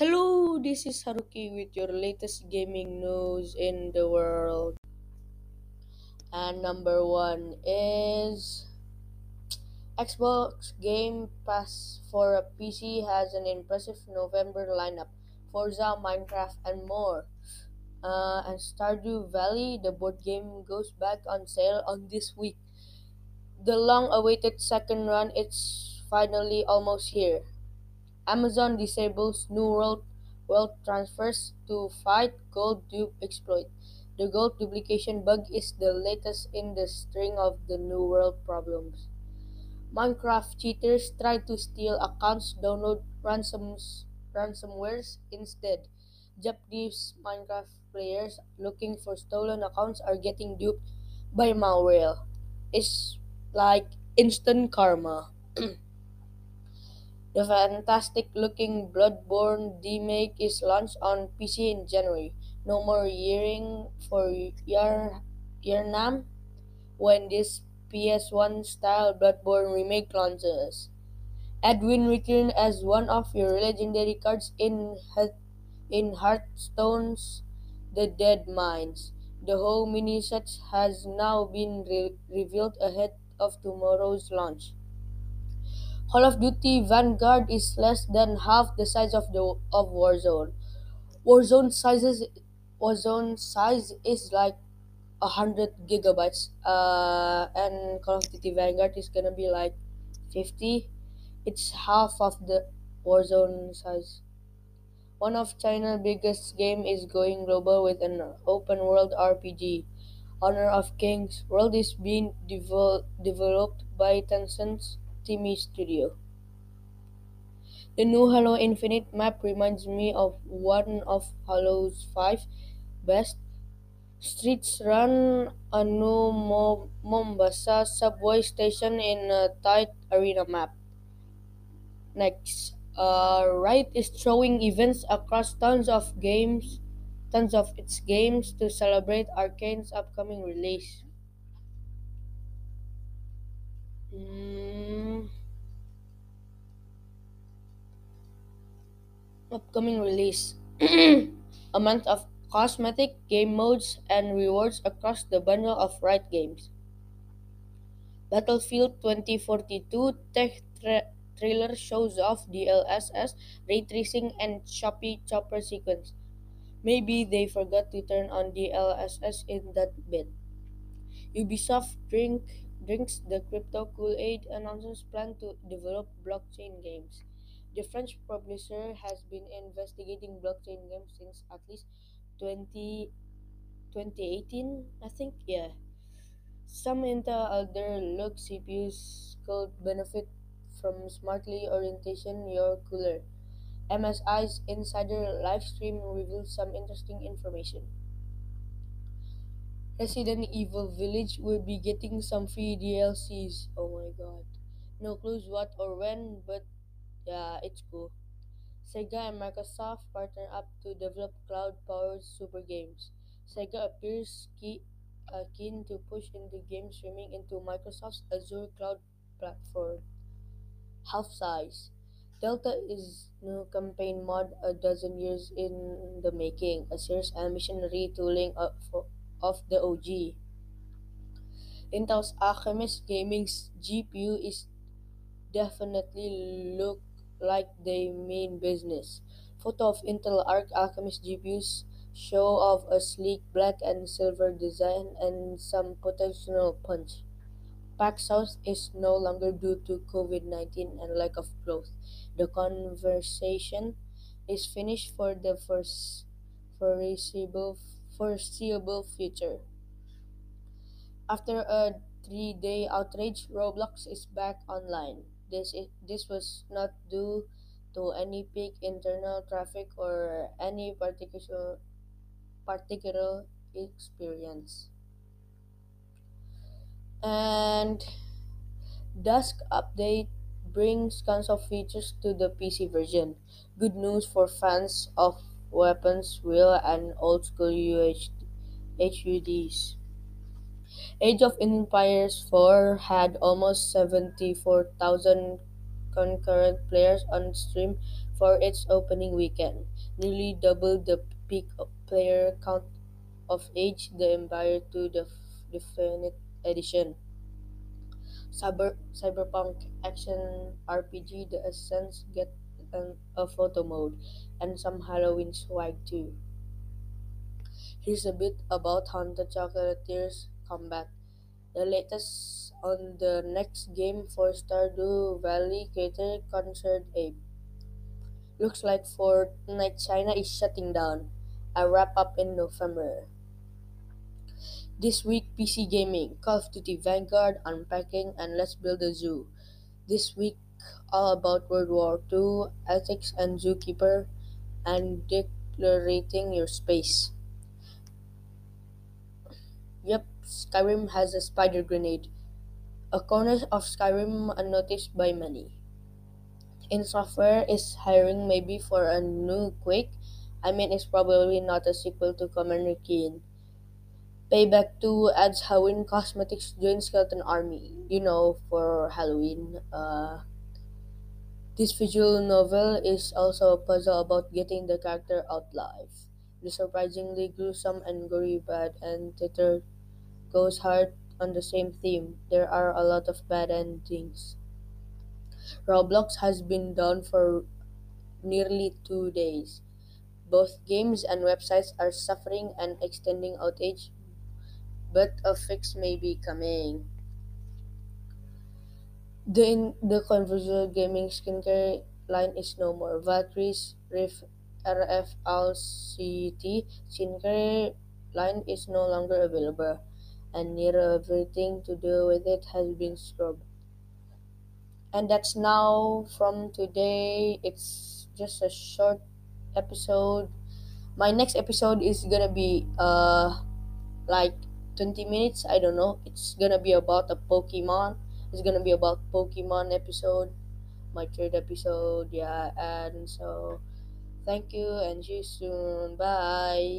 Hello, this is Haruki with your latest gaming news in the world. And number one is Xbox Game Pass for a PC has an impressive November lineup Forza, Minecraft, and more. Uh, and Stardew Valley, the board game, goes back on sale on this week. The long awaited second run is finally almost here. Amazon disables New World wealth transfers to fight gold dupe exploit. The gold duplication bug is the latest in the string of the New World problems. Minecraft cheaters try to steal accounts, download ransoms, ransomwares instead. Japanese Minecraft players looking for stolen accounts are getting duped by malware. It's like instant karma. The fantastic-looking Bloodborne remake is launched on PC in January. No more yearning for Yar- Yharnam when this PS1-style Bloodborne remake launches. Edwin returned as one of your legendary cards in in Hearthstone's The Deadmines. The whole mini-set has now been re- revealed ahead of tomorrow's launch. Call of Duty Vanguard is less than half the size of the of Warzone. Warzone sizes Warzone size is like hundred gigabytes, uh, and Call of Duty Vanguard is gonna be like fifty. It's half of the Warzone size. One of China's biggest game is going global with an open world RPG. Honor of Kings World is being devel- developed by Tencent's Timi Studio. The new Halo Infinite map reminds me of one of Halo's five best. Streets run a new Mo- Mombasa subway station in a tight arena map. Next, uh, Riot is throwing events across tons of games, tons of its games to celebrate Arcane's upcoming release. Mm, upcoming release. a month of cosmetic, game modes, and rewards across the bundle of Riot games. Battlefield 2042 tech tra- trailer shows off DLSS, ray tracing, and choppy chopper sequence. Maybe they forgot to turn on DLSS in that bit. Ubisoft drink drinks the crypto Kool-Aid announces plan to develop blockchain games. The French publisher has been investigating blockchain games since at least 20, 2018, I think. Yeah. Some Intel Alder Lake CPUs could benefit from smartly orientation your cooler. MSI's Insider livestream revealed some interesting information. Resident Evil Village will be getting some free DLCs. Oh my god. No clues what or when, but yeah, it's cool. Sega and Microsoft partner up to develop cloud-powered super games. Sega appears key, uh, keen to push into game streaming into Microsoft's Azure cloud platform. Half size. Delta is new campaign mod a dozen years in the making, a serious ambition retooling of, of the OG. Intel's Alchemist Gaming's GPU is definitely look like they mean business. Photo of Intel Arc Alchemist GPUs show off a sleek black and silver design and some potential punch. PAX South is no longer due to COVID 19 and lack of growth. The conversation is finished for the first foreseeable, foreseeable future. After a three day outrage, Roblox is back online. This, is, this was not due to any peak internal traffic or any particular, particular experience. And Dusk update brings tons of features to the PC version. Good news for fans of weapons, wheel, and old school UH- HUDs. Age of Empires 4 had almost 74,000 concurrent players on Steam for its opening weekend, nearly double the peak player count of Age the Empire 2 the Definite Edition. Cyber, cyberpunk action RPG The Ascent get an, a photo mode and some Halloween swag too. Here's a bit about Haunted Chocolatiers combat. The latest on the next game for Stardew Valley creator Concert Ape. Looks like Fortnite China is shutting down. A wrap up in November. This week PC gaming, Call of Duty Vanguard, Unpacking, and Let's Build a Zoo. This week all about World War II, ethics and zookeeper, and declarating your space. Yep, Skyrim has a spider grenade. A corner of Skyrim unnoticed by many. id Software is hiring maybe for a new Quake. I mean, it's probably not a sequel to Commander Keen. Payback 2 adds Halloween cosmetics join Skeleton Army. You know, for Halloween. Uh, this visual novel is also a puzzle about getting the character out live. The surprisingly gruesome and gory Bad End Theater goes hard on the same theme. There are a lot of bad endings. Roblox has been down for nearly two days. Both games and websites are suffering an extending outage, but a fix may be coming. The in the conventional gaming skincare line is no more. Valkyrae's Rift RFLCT skincare line is no longer available, and nearly everything to do with it has been scrubbed. And that's now from today. It's just a short episode. My next episode is gonna be uh like 20 minutes. I don't know. It's gonna be about a Pokemon. It's gonna be about Pokemon episode. My third episode, yeah. And so thank you and see you soon. Bye.